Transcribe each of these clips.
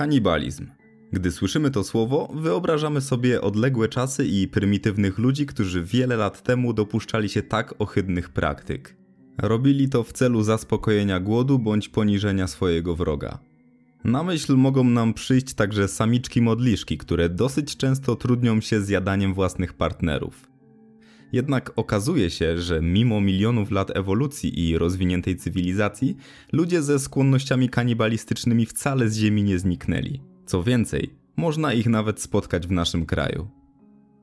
Kanibalizm. Gdy słyszymy to słowo, wyobrażamy sobie odległe czasy i prymitywnych ludzi, którzy wiele lat temu dopuszczali się tak ohydnych praktyk. Robili to w celu zaspokojenia głodu bądź poniżenia swojego wroga. Na myśl mogą nam przyjść także samiczki modliszki, które dosyć często trudnią się z jadaniem własnych partnerów. Jednak okazuje się, że mimo milionów lat ewolucji i rozwiniętej cywilizacji, ludzie ze skłonnościami kanibalistycznymi wcale z Ziemi nie zniknęli. Co więcej, można ich nawet spotkać w naszym kraju.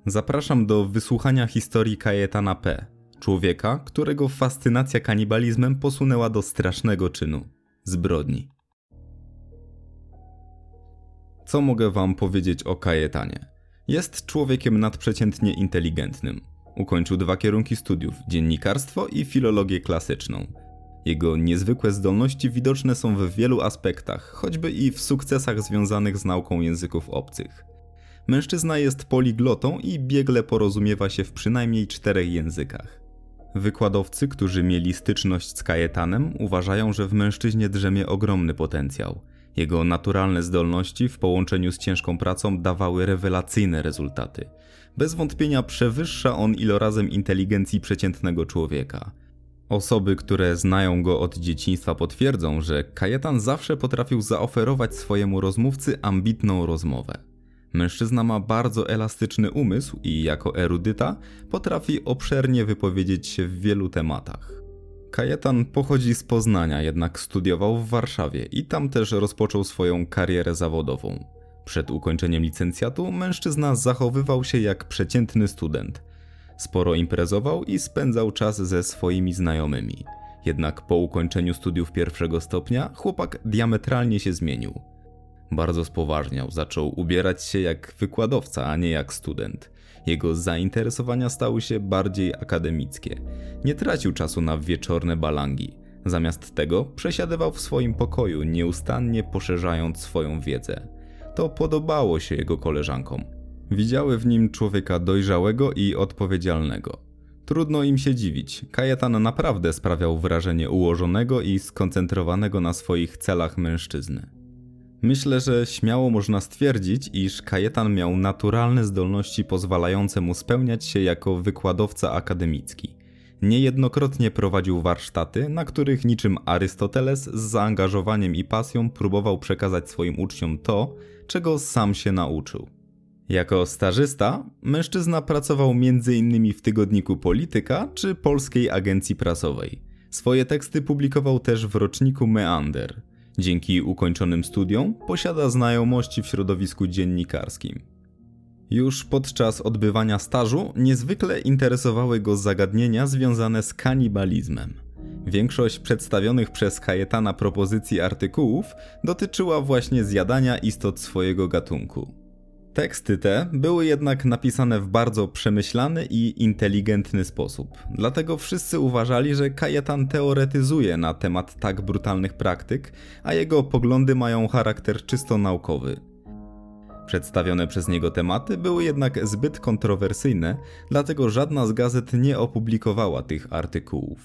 Zapraszam do wysłuchania historii Kajetana P., człowieka, którego fascynacja kanibalizmem posunęła do strasznego czynu zbrodni. Co mogę wam powiedzieć o Kajetanie? Jest człowiekiem nadprzeciętnie inteligentnym. Ukończył dwa kierunki studiów: dziennikarstwo i filologię klasyczną. Jego niezwykłe zdolności widoczne są w wielu aspektach, choćby i w sukcesach związanych z nauką języków obcych. Mężczyzna jest poliglotą i biegle porozumiewa się w przynajmniej czterech językach. Wykładowcy, którzy mieli styczność z Kajetanem, uważają, że w mężczyźnie drzemie ogromny potencjał. Jego naturalne zdolności w połączeniu z ciężką pracą dawały rewelacyjne rezultaty. Bez wątpienia przewyższa on ilorazem inteligencji przeciętnego człowieka. Osoby, które znają go od dzieciństwa potwierdzą, że Kajetan zawsze potrafił zaoferować swojemu rozmówcy ambitną rozmowę. Mężczyzna ma bardzo elastyczny umysł i jako erudyta potrafi obszernie wypowiedzieć się w wielu tematach. Kajetan pochodzi z Poznania, jednak studiował w Warszawie i tam też rozpoczął swoją karierę zawodową. Przed ukończeniem licencjatu mężczyzna zachowywał się jak przeciętny student. Sporo imprezował i spędzał czas ze swoimi znajomymi. Jednak po ukończeniu studiów pierwszego stopnia chłopak diametralnie się zmienił. Bardzo spoważniał, zaczął ubierać się jak wykładowca, a nie jak student. Jego zainteresowania stały się bardziej akademickie. Nie tracił czasu na wieczorne balangi. Zamiast tego przesiadywał w swoim pokoju, nieustannie poszerzając swoją wiedzę. To podobało się jego koleżankom. Widziały w nim człowieka dojrzałego i odpowiedzialnego. Trudno im się dziwić. Kajetan naprawdę sprawiał wrażenie ułożonego i skoncentrowanego na swoich celach mężczyzny. Myślę, że śmiało można stwierdzić, iż Kajetan miał naturalne zdolności pozwalające mu spełniać się jako wykładowca akademicki. Niejednokrotnie prowadził warsztaty, na których niczym Arystoteles z zaangażowaniem i pasją próbował przekazać swoim uczniom to, czego sam się nauczył. Jako stażysta, mężczyzna pracował m.in. w tygodniku Polityka czy Polskiej Agencji Prasowej. Swoje teksty publikował też w roczniku Meander. Dzięki ukończonym studiom posiada znajomości w środowisku dziennikarskim. Już podczas odbywania stażu niezwykle interesowały go zagadnienia związane z kanibalizmem. Większość przedstawionych przez Kajetana propozycji artykułów dotyczyła właśnie zjadania istot swojego gatunku. Teksty te były jednak napisane w bardzo przemyślany i inteligentny sposób, dlatego wszyscy uważali, że Kajetan teoretyzuje na temat tak brutalnych praktyk, a jego poglądy mają charakter czysto naukowy. Przedstawione przez niego tematy były jednak zbyt kontrowersyjne, dlatego żadna z gazet nie opublikowała tych artykułów.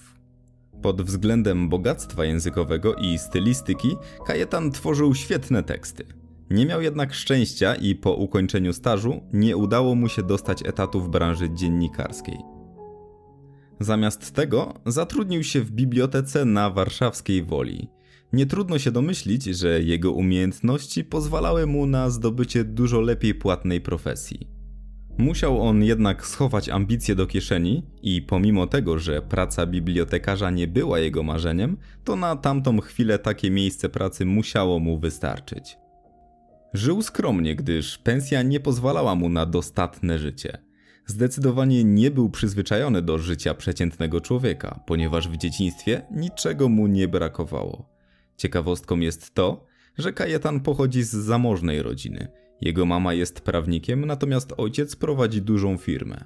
Pod względem bogactwa językowego i stylistyki, Kajetan tworzył świetne teksty. Nie miał jednak szczęścia i po ukończeniu stażu nie udało mu się dostać etatu w branży dziennikarskiej. Zamiast tego zatrudnił się w bibliotece na warszawskiej Woli. Nie trudno się domyślić, że jego umiejętności pozwalały mu na zdobycie dużo lepiej płatnej profesji. Musiał on jednak schować ambicje do kieszeni i pomimo tego, że praca bibliotekarza nie była jego marzeniem, to na tamtą chwilę takie miejsce pracy musiało mu wystarczyć. Żył skromnie, gdyż pensja nie pozwalała mu na dostatne życie. Zdecydowanie nie był przyzwyczajony do życia przeciętnego człowieka, ponieważ w dzieciństwie niczego mu nie brakowało. Ciekawostką jest to, że Kajetan pochodzi z zamożnej rodziny. Jego mama jest prawnikiem, natomiast ojciec prowadzi dużą firmę.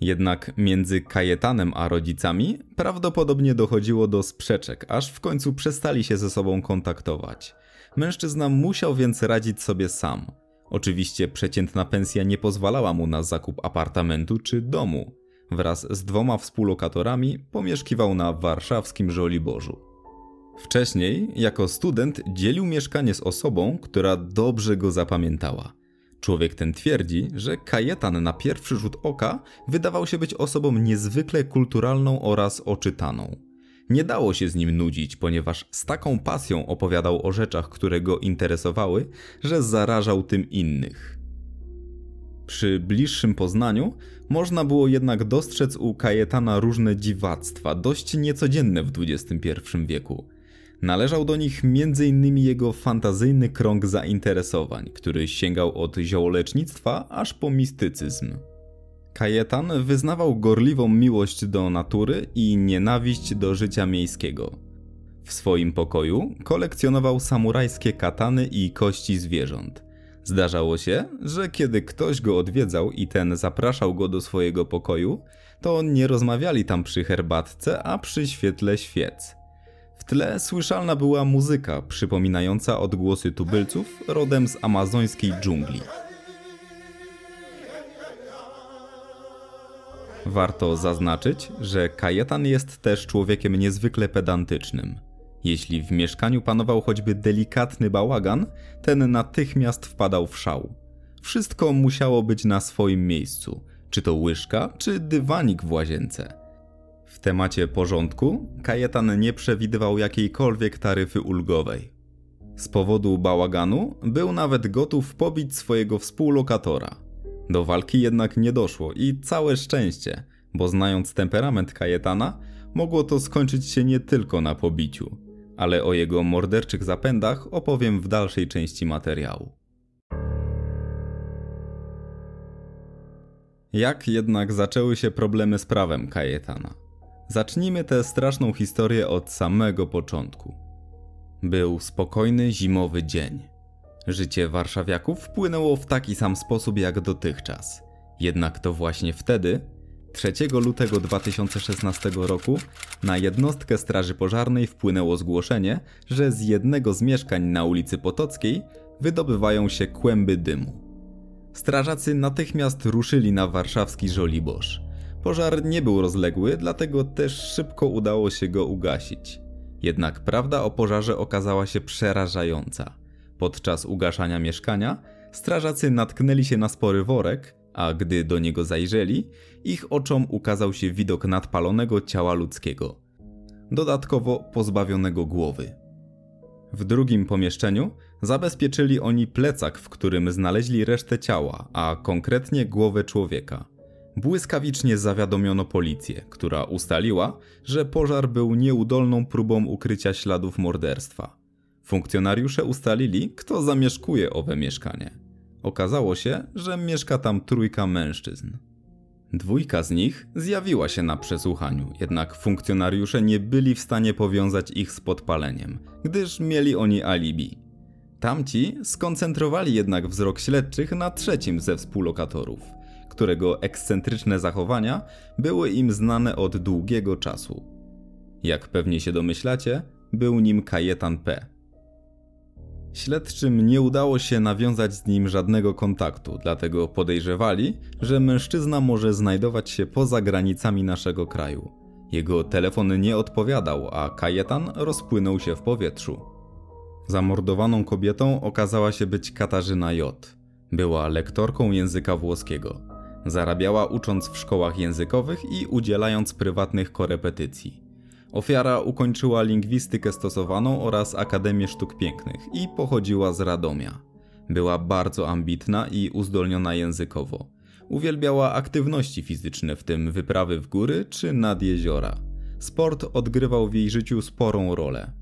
Jednak między Kajetanem a rodzicami prawdopodobnie dochodziło do sprzeczek, aż w końcu przestali się ze sobą kontaktować. Mężczyzna musiał więc radzić sobie sam. Oczywiście przeciętna pensja nie pozwalała mu na zakup apartamentu czy domu. Wraz z dwoma współlokatorami pomieszkiwał na warszawskim Żoliborzu. Wcześniej, jako student, dzielił mieszkanie z osobą, która dobrze go zapamiętała. Człowiek ten twierdzi, że Kajetan na pierwszy rzut oka wydawał się być osobą niezwykle kulturalną oraz oczytaną. Nie dało się z nim nudzić, ponieważ z taką pasją opowiadał o rzeczach, które go interesowały, że zarażał tym innych. Przy bliższym poznaniu można było jednak dostrzec u Kajetana różne dziwactwa, dość niecodzienne w XXI wieku. Należał do nich m.in. jego fantazyjny krąg zainteresowań, który sięgał od ziołolecznictwa aż po mistycyzm. Kajetan wyznawał gorliwą miłość do natury i nienawiść do życia miejskiego. W swoim pokoju kolekcjonował samurajskie katany i kości zwierząt. Zdarzało się, że kiedy ktoś go odwiedzał i ten zapraszał go do swojego pokoju, to nie rozmawiali tam przy herbatce, a przy świetle świec. W tle słyszalna była muzyka przypominająca odgłosy tubylców rodem z amazońskiej dżungli. Warto zaznaczyć, że Kajetan jest też człowiekiem niezwykle pedantycznym. Jeśli w mieszkaniu panował choćby delikatny bałagan, ten natychmiast wpadał w szał. Wszystko musiało być na swoim miejscu, czy to łyżka, czy dywanik w łazience. W temacie porządku Kajetan nie przewidywał jakiejkolwiek taryfy ulgowej. Z powodu bałaganu był nawet gotów pobić swojego współlokatora. Do walki jednak nie doszło i całe szczęście, bo znając temperament Kajetana, mogło to skończyć się nie tylko na pobiciu, ale o jego morderczych zapędach opowiem w dalszej części materiału. Jak jednak zaczęły się problemy z prawem Kajetana? Zacznijmy tę straszną historię od samego początku. Był spokojny zimowy dzień. Życie warszawiaków wpłynęło w taki sam sposób jak dotychczas. Jednak to właśnie wtedy, 3 lutego 2016 roku, na jednostkę Straży Pożarnej wpłynęło zgłoszenie, że z jednego z mieszkań na ulicy Potockiej wydobywają się kłęby dymu. Strażacy natychmiast ruszyli na warszawski Żoliborz. Pożar nie był rozległy, dlatego też szybko udało się go ugasić. Jednak prawda o pożarze okazała się przerażająca. Podczas ugaszania mieszkania strażacy natknęli się na spory worek, a gdy do niego zajrzeli, ich oczom ukazał się widok nadpalonego ciała ludzkiego, dodatkowo pozbawionego głowy. W drugim pomieszczeniu zabezpieczyli oni plecak, w którym znaleźli resztę ciała, a konkretnie głowę człowieka. Błyskawicznie zawiadomiono policję, która ustaliła, że pożar był nieudolną próbą ukrycia śladów morderstwa. Funkcjonariusze ustalili, kto zamieszkuje owe mieszkanie. Okazało się, że mieszka tam trójka mężczyzn. Dwójka z nich zjawiła się na przesłuchaniu, jednak funkcjonariusze nie byli w stanie powiązać ich z podpaleniem, gdyż mieli oni alibi. Tamci skoncentrowali jednak wzrok śledczych na trzecim ze współlokatorów – którego ekscentryczne zachowania były im znane od długiego czasu. Jak pewnie się domyślacie, był nim Kajetan P. Śledczym nie udało się nawiązać z nim żadnego kontaktu, dlatego podejrzewali, że mężczyzna może znajdować się poza granicami naszego kraju. Jego telefon nie odpowiadał, a Kajetan rozpłynął się w powietrzu. Zamordowaną kobietą okazała się być Katarzyna J. Była lektorką języka włoskiego. Zarabiała ucząc w szkołach językowych i udzielając prywatnych korepetycji. Ofiara ukończyła lingwistykę stosowaną oraz Akademię Sztuk Pięknych i pochodziła z Radomia. Była bardzo ambitna i uzdolniona językowo. Uwielbiała aktywności fizyczne, w tym wyprawy w góry czy nad jeziora. Sport odgrywał w jej życiu sporą rolę.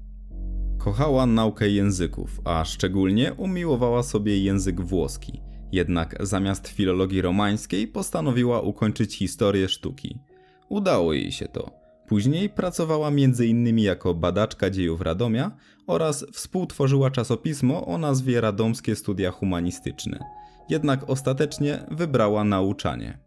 Kochała naukę języków, a szczególnie umiłowała sobie język włoski – jednak zamiast filologii romańskiej postanowiła ukończyć historię sztuki. Udało jej się to. Później pracowała m.in. jako badaczka dziejów Radomia oraz współtworzyła czasopismo o nazwie Radomskie Studia Humanistyczne. Jednak ostatecznie wybrała nauczanie.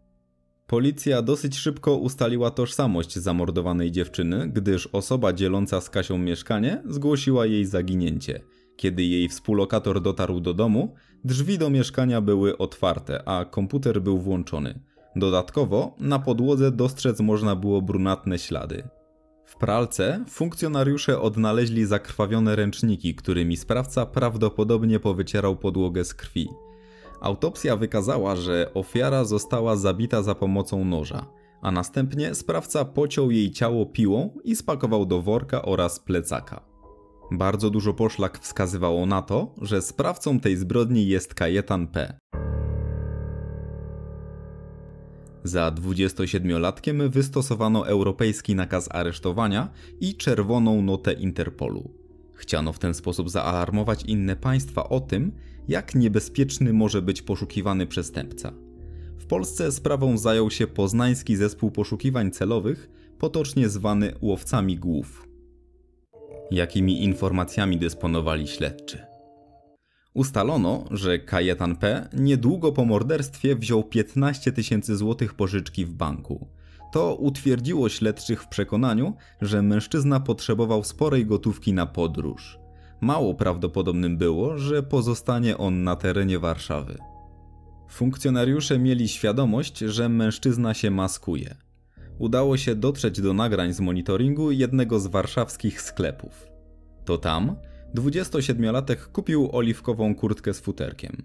Policja dosyć szybko ustaliła tożsamość zamordowanej dziewczyny, gdyż osoba dzieląca z Kasią mieszkanie zgłosiła jej zaginięcie – kiedy jej współlokator dotarł do domu, drzwi do mieszkania były otwarte, a komputer był włączony. Dodatkowo na podłodze dostrzec można było brunatne ślady. W pralce funkcjonariusze odnaleźli zakrwawione ręczniki, którymi sprawca prawdopodobnie powycierał podłogę z krwi. Autopsja wykazała, że ofiara została zabita za pomocą noża, a następnie sprawca pociął jej ciało piłą i spakował do worka oraz plecaka. Bardzo dużo poszlak wskazywało na to, że sprawcą tej zbrodni jest Kajetan P. Za 27-latkiem wystosowano europejski nakaz aresztowania i czerwoną notę Interpolu. Chciano w ten sposób zaalarmować inne państwa o tym, jak niebezpieczny może być poszukiwany przestępca. W Polsce sprawą zajął się poznański zespół poszukiwań celowych, potocznie zwany łowcami głów. Jakimi informacjami dysponowali śledczy? Ustalono, że Kajetan P. niedługo po morderstwie wziął 15 tysięcy złotych pożyczki w banku. To utwierdziło śledczych w przekonaniu, że mężczyzna potrzebował sporej gotówki na podróż. Mało prawdopodobnym było, że pozostanie on na terenie Warszawy. Funkcjonariusze mieli świadomość, że mężczyzna się maskuje. Udało się dotrzeć do nagrań z monitoringu jednego z warszawskich sklepów. To tam 27-latek kupił oliwkową kurtkę z futerkiem.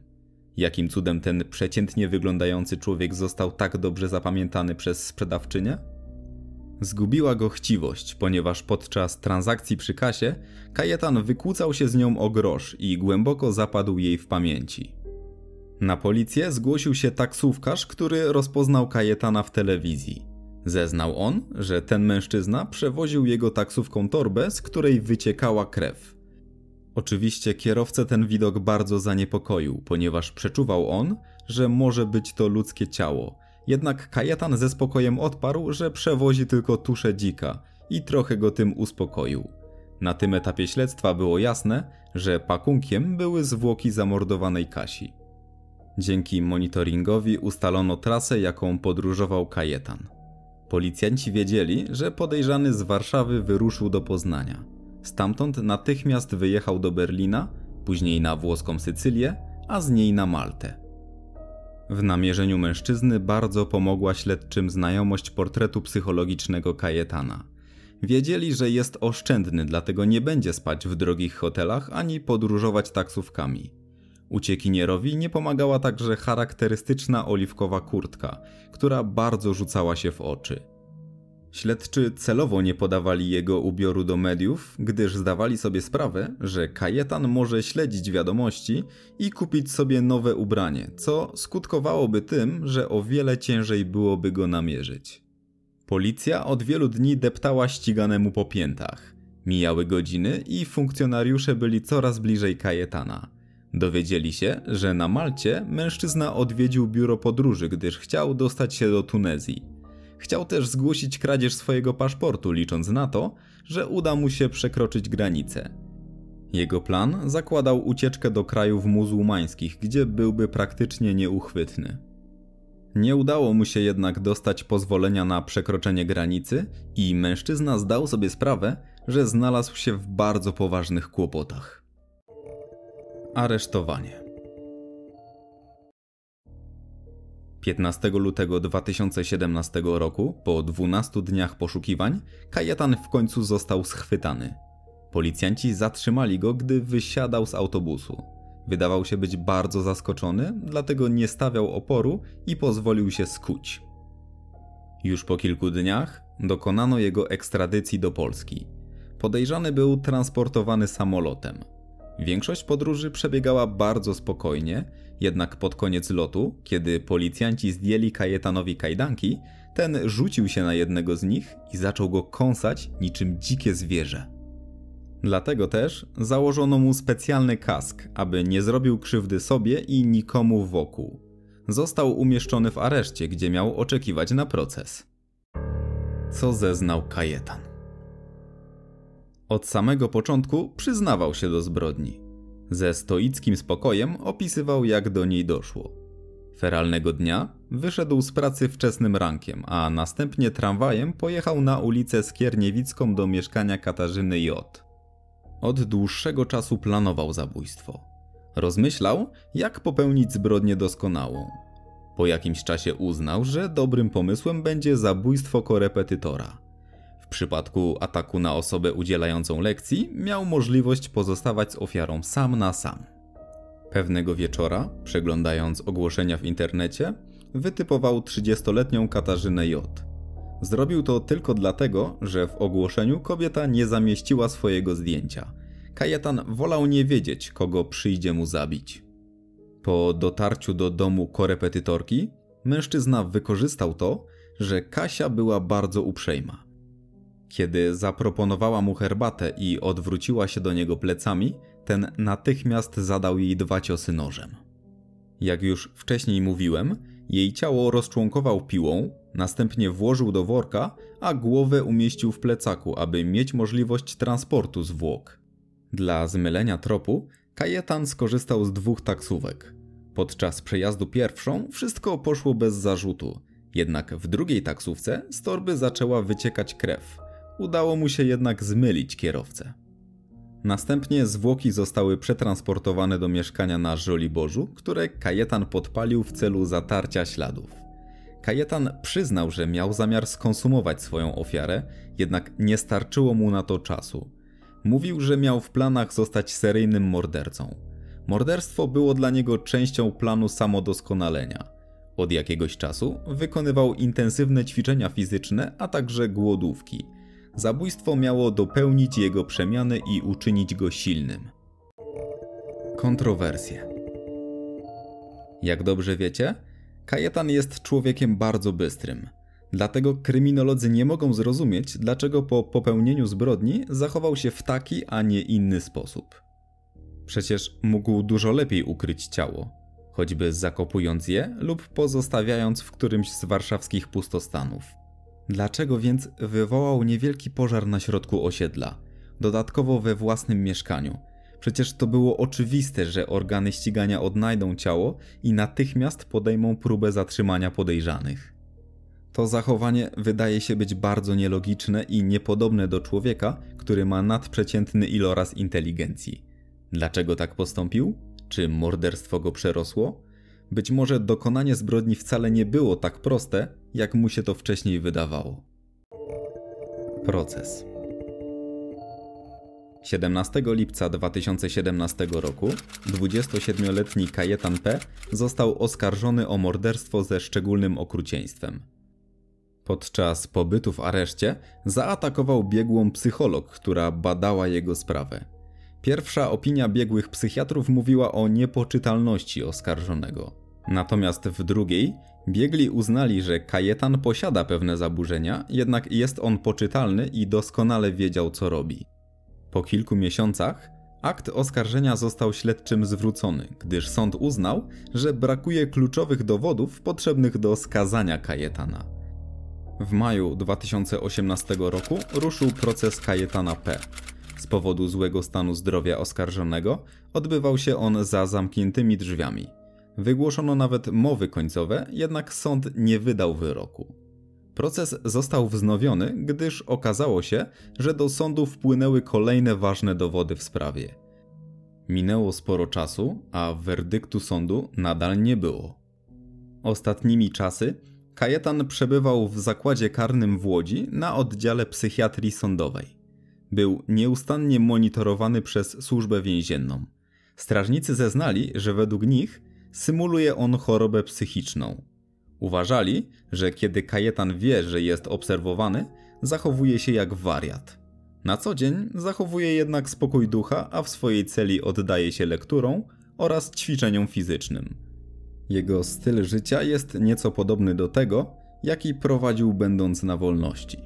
Jakim cudem ten przeciętnie wyglądający człowiek został tak dobrze zapamiętany przez sprzedawczynię? Zgubiła go chciwość, ponieważ podczas transakcji przy kasie Kajetan wykłócał się z nią o grosz i głęboko zapadł jej w pamięci. Na policję zgłosił się taksówkarz, który rozpoznał Kajetana w telewizji. Zeznał on, że ten mężczyzna przewoził jego taksówką torbę, z której wyciekała krew. Oczywiście kierowcę ten widok bardzo zaniepokoił, ponieważ przeczuwał on, że może być to ludzkie ciało. Jednak Kajetan ze spokojem odparł, że przewozi tylko tuszę dzika i trochę go tym uspokoił. Na tym etapie śledztwa było jasne, że pakunkiem były zwłoki zamordowanej Kasi. Dzięki monitoringowi ustalono trasę, jaką podróżował Kajetan. Policjanci wiedzieli, że podejrzany z Warszawy wyruszył do Poznania. Stamtąd natychmiast wyjechał do Berlina, później na włoską Sycylię, a z niej na Maltę. W namierzeniu mężczyzny bardzo pomogła śledczym znajomość portretu psychologicznego Kajetana. Wiedzieli, że jest oszczędny, dlatego nie będzie spać w drogich hotelach ani podróżować taksówkami. Uciekinierowi nie pomagała także charakterystyczna oliwkowa kurtka, która bardzo rzucała się w oczy. Śledczy celowo nie podawali jego ubioru do mediów, gdyż zdawali sobie sprawę, że Kajetan może śledzić wiadomości i kupić sobie nowe ubranie, co skutkowałoby tym, że o wiele ciężej byłoby go namierzyć. Policja od wielu dni deptała ściganemu po piętach. Mijały godziny i funkcjonariusze byli coraz bliżej Kajetana. Dowiedzieli się, że na Malcie mężczyzna odwiedził biuro podróży, gdyż chciał dostać się do Tunezji. Chciał też zgłosić kradzież swojego paszportu, licząc na to, że uda mu się przekroczyć granicę. Jego plan zakładał ucieczkę do krajów muzułmańskich, gdzie byłby praktycznie nieuchwytny. Nie udało mu się jednak dostać pozwolenia na przekroczenie granicy i mężczyzna zdał sobie sprawę, że znalazł się w bardzo poważnych kłopotach. Aresztowanie. 15 lutego 2017 roku, po 12 dniach poszukiwań, Kajetan w końcu został schwytany. Policjanci zatrzymali go, gdy wysiadał z autobusu. Wydawał się być bardzo zaskoczony, dlatego nie stawiał oporu i pozwolił się skuć. Już po kilku dniach dokonano jego ekstradycji do Polski. Podejrzany był transportowany samolotem. Większość podróży przebiegała bardzo spokojnie, jednak pod koniec lotu, kiedy policjanci zdjęli Kajetanowi kajdanki, ten rzucił się na jednego z nich i zaczął go kąsać niczym dzikie zwierzę. Dlatego też założono mu specjalny kask, aby nie zrobił krzywdy sobie i nikomu wokół. Został umieszczony w areszcie, gdzie miał oczekiwać na proces. Co zeznał Kajetan? Od samego początku przyznawał się do zbrodni. Ze stoickim spokojem opisywał, jak do niej doszło. Feralnego dnia wyszedł z pracy wczesnym rankiem, a następnie tramwajem pojechał na ulicę Skierniewicką do mieszkania Katarzyny J. Od dłuższego czasu planował zabójstwo. Rozmyślał, jak popełnić zbrodnię doskonałą. Po jakimś czasie uznał, że dobrym pomysłem będzie zabójstwo korepetytora – przypadku ataku na osobę udzielającą lekcji, miał możliwość pozostawać z ofiarą sam na sam. Pewnego wieczora, przeglądając ogłoszenia w internecie, wytypował 30-letnią Katarzynę J. Zrobił to tylko dlatego, że w ogłoszeniu kobieta nie zamieściła swojego zdjęcia. Kajetan wolał nie wiedzieć, kogo przyjdzie mu zabić. Po dotarciu do domu korepetytorki, mężczyzna wykorzystał to, że Kasia była bardzo uprzejma. Kiedy zaproponowała mu herbatę i odwróciła się do niego plecami, ten natychmiast zadał jej dwa ciosy nożem. Jak już wcześniej mówiłem, jej ciało rozczłonkował piłą, następnie włożył do worka, a głowę umieścił w plecaku, aby mieć możliwość transportu zwłok. Dla zmylenia tropu, Kajetan skorzystał z dwóch taksówek. Podczas przejazdu pierwszą wszystko poszło bez zarzutu, jednak w drugiej taksówce z torby zaczęła wyciekać krew. Udało mu się jednak zmylić kierowcę. Następnie zwłoki zostały przetransportowane do mieszkania na Żoliborzu, które Kajetan podpalił w celu zatarcia śladów. Kajetan przyznał, że miał zamiar skonsumować swoją ofiarę, jednak nie starczyło mu na to czasu. Mówił, że miał w planach zostać seryjnym mordercą. Morderstwo było dla niego częścią planu samodoskonalenia. Od jakiegoś czasu wykonywał intensywne ćwiczenia fizyczne, a także głodówki – Zabójstwo miało dopełnić jego przemiany i uczynić go silnym. Kontrowersje. Jak dobrze wiecie, Kajetan jest człowiekiem bardzo bystrym. Dlatego kryminolodzy nie mogą zrozumieć, dlaczego po popełnieniu zbrodni zachował się w taki, a nie inny sposób. Przecież mógł dużo lepiej ukryć ciało, choćby zakopując je lub pozostawiając w którymś z warszawskich pustostanów. Dlaczego więc wywołał niewielki pożar na środku osiedla, dodatkowo we własnym mieszkaniu? Przecież to było oczywiste, że organy ścigania odnajdą ciało i natychmiast podejmą próbę zatrzymania podejrzanych. To zachowanie wydaje się być bardzo nielogiczne i niepodobne do człowieka, który ma nadprzeciętny iloraz inteligencji. Dlaczego tak postąpił? Czy morderstwo go przerosło? Być może dokonanie zbrodni wcale nie było tak proste, jak mu się to wcześniej wydawało. Proces 17 lipca 2017 roku 27-letni Kajetan P. został oskarżony o morderstwo ze szczególnym okrucieństwem. Podczas pobytu w areszcie zaatakował biegłą psycholog, która badała jego sprawę. Pierwsza opinia biegłych psychiatrów mówiła o niepoczytalności oskarżonego. Natomiast w drugiej biegli uznali, że Kajetan posiada pewne zaburzenia, jednak jest on poczytalny i doskonale wiedział co robi. Po kilku miesiącach akt oskarżenia został śledczym zwrócony, gdyż sąd uznał, że brakuje kluczowych dowodów potrzebnych do skazania Kajetana. W maju 2018 roku ruszył proces Kajetana P. Z powodu złego stanu zdrowia oskarżonego odbywał się on za zamkniętymi drzwiami. Wygłoszono nawet mowy końcowe, jednak sąd nie wydał wyroku. Proces został wznowiony, gdyż okazało się, że do sądu wpłynęły kolejne ważne dowody w sprawie. Minęło sporo czasu, a werdyktu sądu nadal nie było. Ostatnimi czasy Kajetan przebywał w zakładzie karnym w Łodzi na oddziale psychiatrii sądowej. Był nieustannie monitorowany przez służbę więzienną. Strażnicy zeznali, że według nich symuluje on chorobę psychiczną. Uważali, że kiedy Kajetan wie, że jest obserwowany, zachowuje się jak wariat. Na co dzień zachowuje jednak spokój ducha, a w swojej celi oddaje się lekturom oraz ćwiczeniom fizycznym. Jego styl życia jest nieco podobny do tego, jaki prowadził będąc na wolności.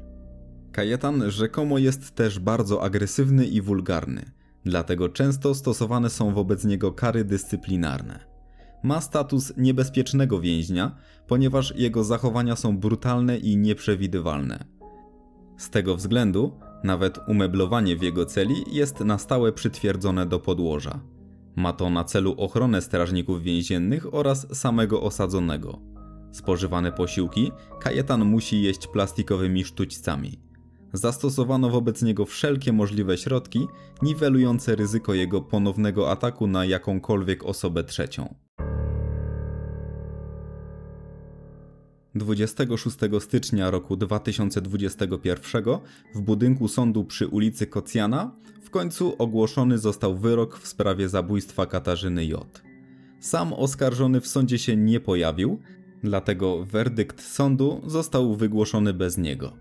Kajetan rzekomo jest też bardzo agresywny i wulgarny, dlatego często stosowane są wobec niego kary dyscyplinarne. Ma status niebezpiecznego więźnia, ponieważ jego zachowania są brutalne i nieprzewidywalne. Z tego względu nawet umeblowanie w jego celi jest na stałe przytwierdzone do podłoża. Ma to na celu ochronę strażników więziennych oraz samego osadzonego. Spożywane posiłki Kajetan musi jeść plastikowymi sztućcami. Zastosowano wobec niego wszelkie możliwe środki, niwelujące ryzyko jego ponownego ataku na jakąkolwiek osobę trzecią. 26 stycznia roku 2021 w budynku sądu przy ulicy Kocjana w końcu ogłoszony został wyrok w sprawie zabójstwa Katarzyny J. Sam oskarżony w sądzie się nie pojawił, dlatego werdykt sądu został wygłoszony bez niego.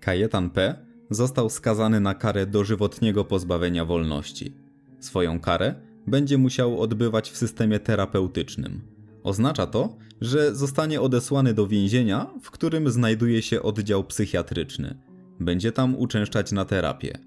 Kajetan P. został skazany na karę dożywotniego pozbawienia wolności. Swoją karę będzie musiał odbywać w systemie terapeutycznym. Oznacza to, że zostanie odesłany do więzienia, w którym znajduje się oddział psychiatryczny. Będzie tam uczęszczać na terapię.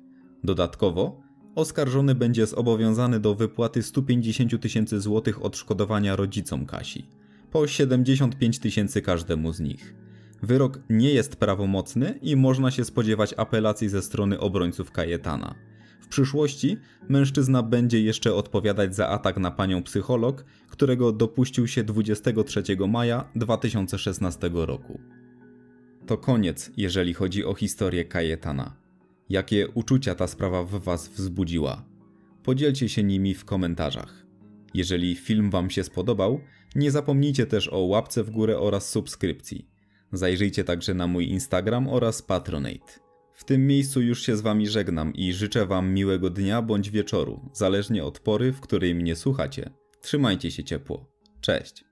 Dodatkowo, oskarżony będzie zobowiązany do wypłaty 150 tysięcy złotych odszkodowania rodzicom Kasi, po 75 tysięcy każdemu z nich. Wyrok nie jest prawomocny i można się spodziewać apelacji ze strony obrońców Kajetana. W przyszłości mężczyzna będzie jeszcze odpowiadać za atak na panią psycholog, którego dopuścił się 23 maja 2016 roku. To koniec, jeżeli chodzi o historię Kajetana. Jakie uczucia ta sprawa w Was wzbudziła? Podzielcie się nimi w komentarzach. Jeżeli film Wam się spodobał, nie zapomnijcie też o łapce w górę oraz subskrypcji. Zajrzyjcie także na mój Instagram oraz Patronate. W tym miejscu już się z Wami żegnam i życzę Wam miłego dnia bądź wieczoru, zależnie od pory, w której mnie słuchacie. Trzymajcie się ciepło. Cześć.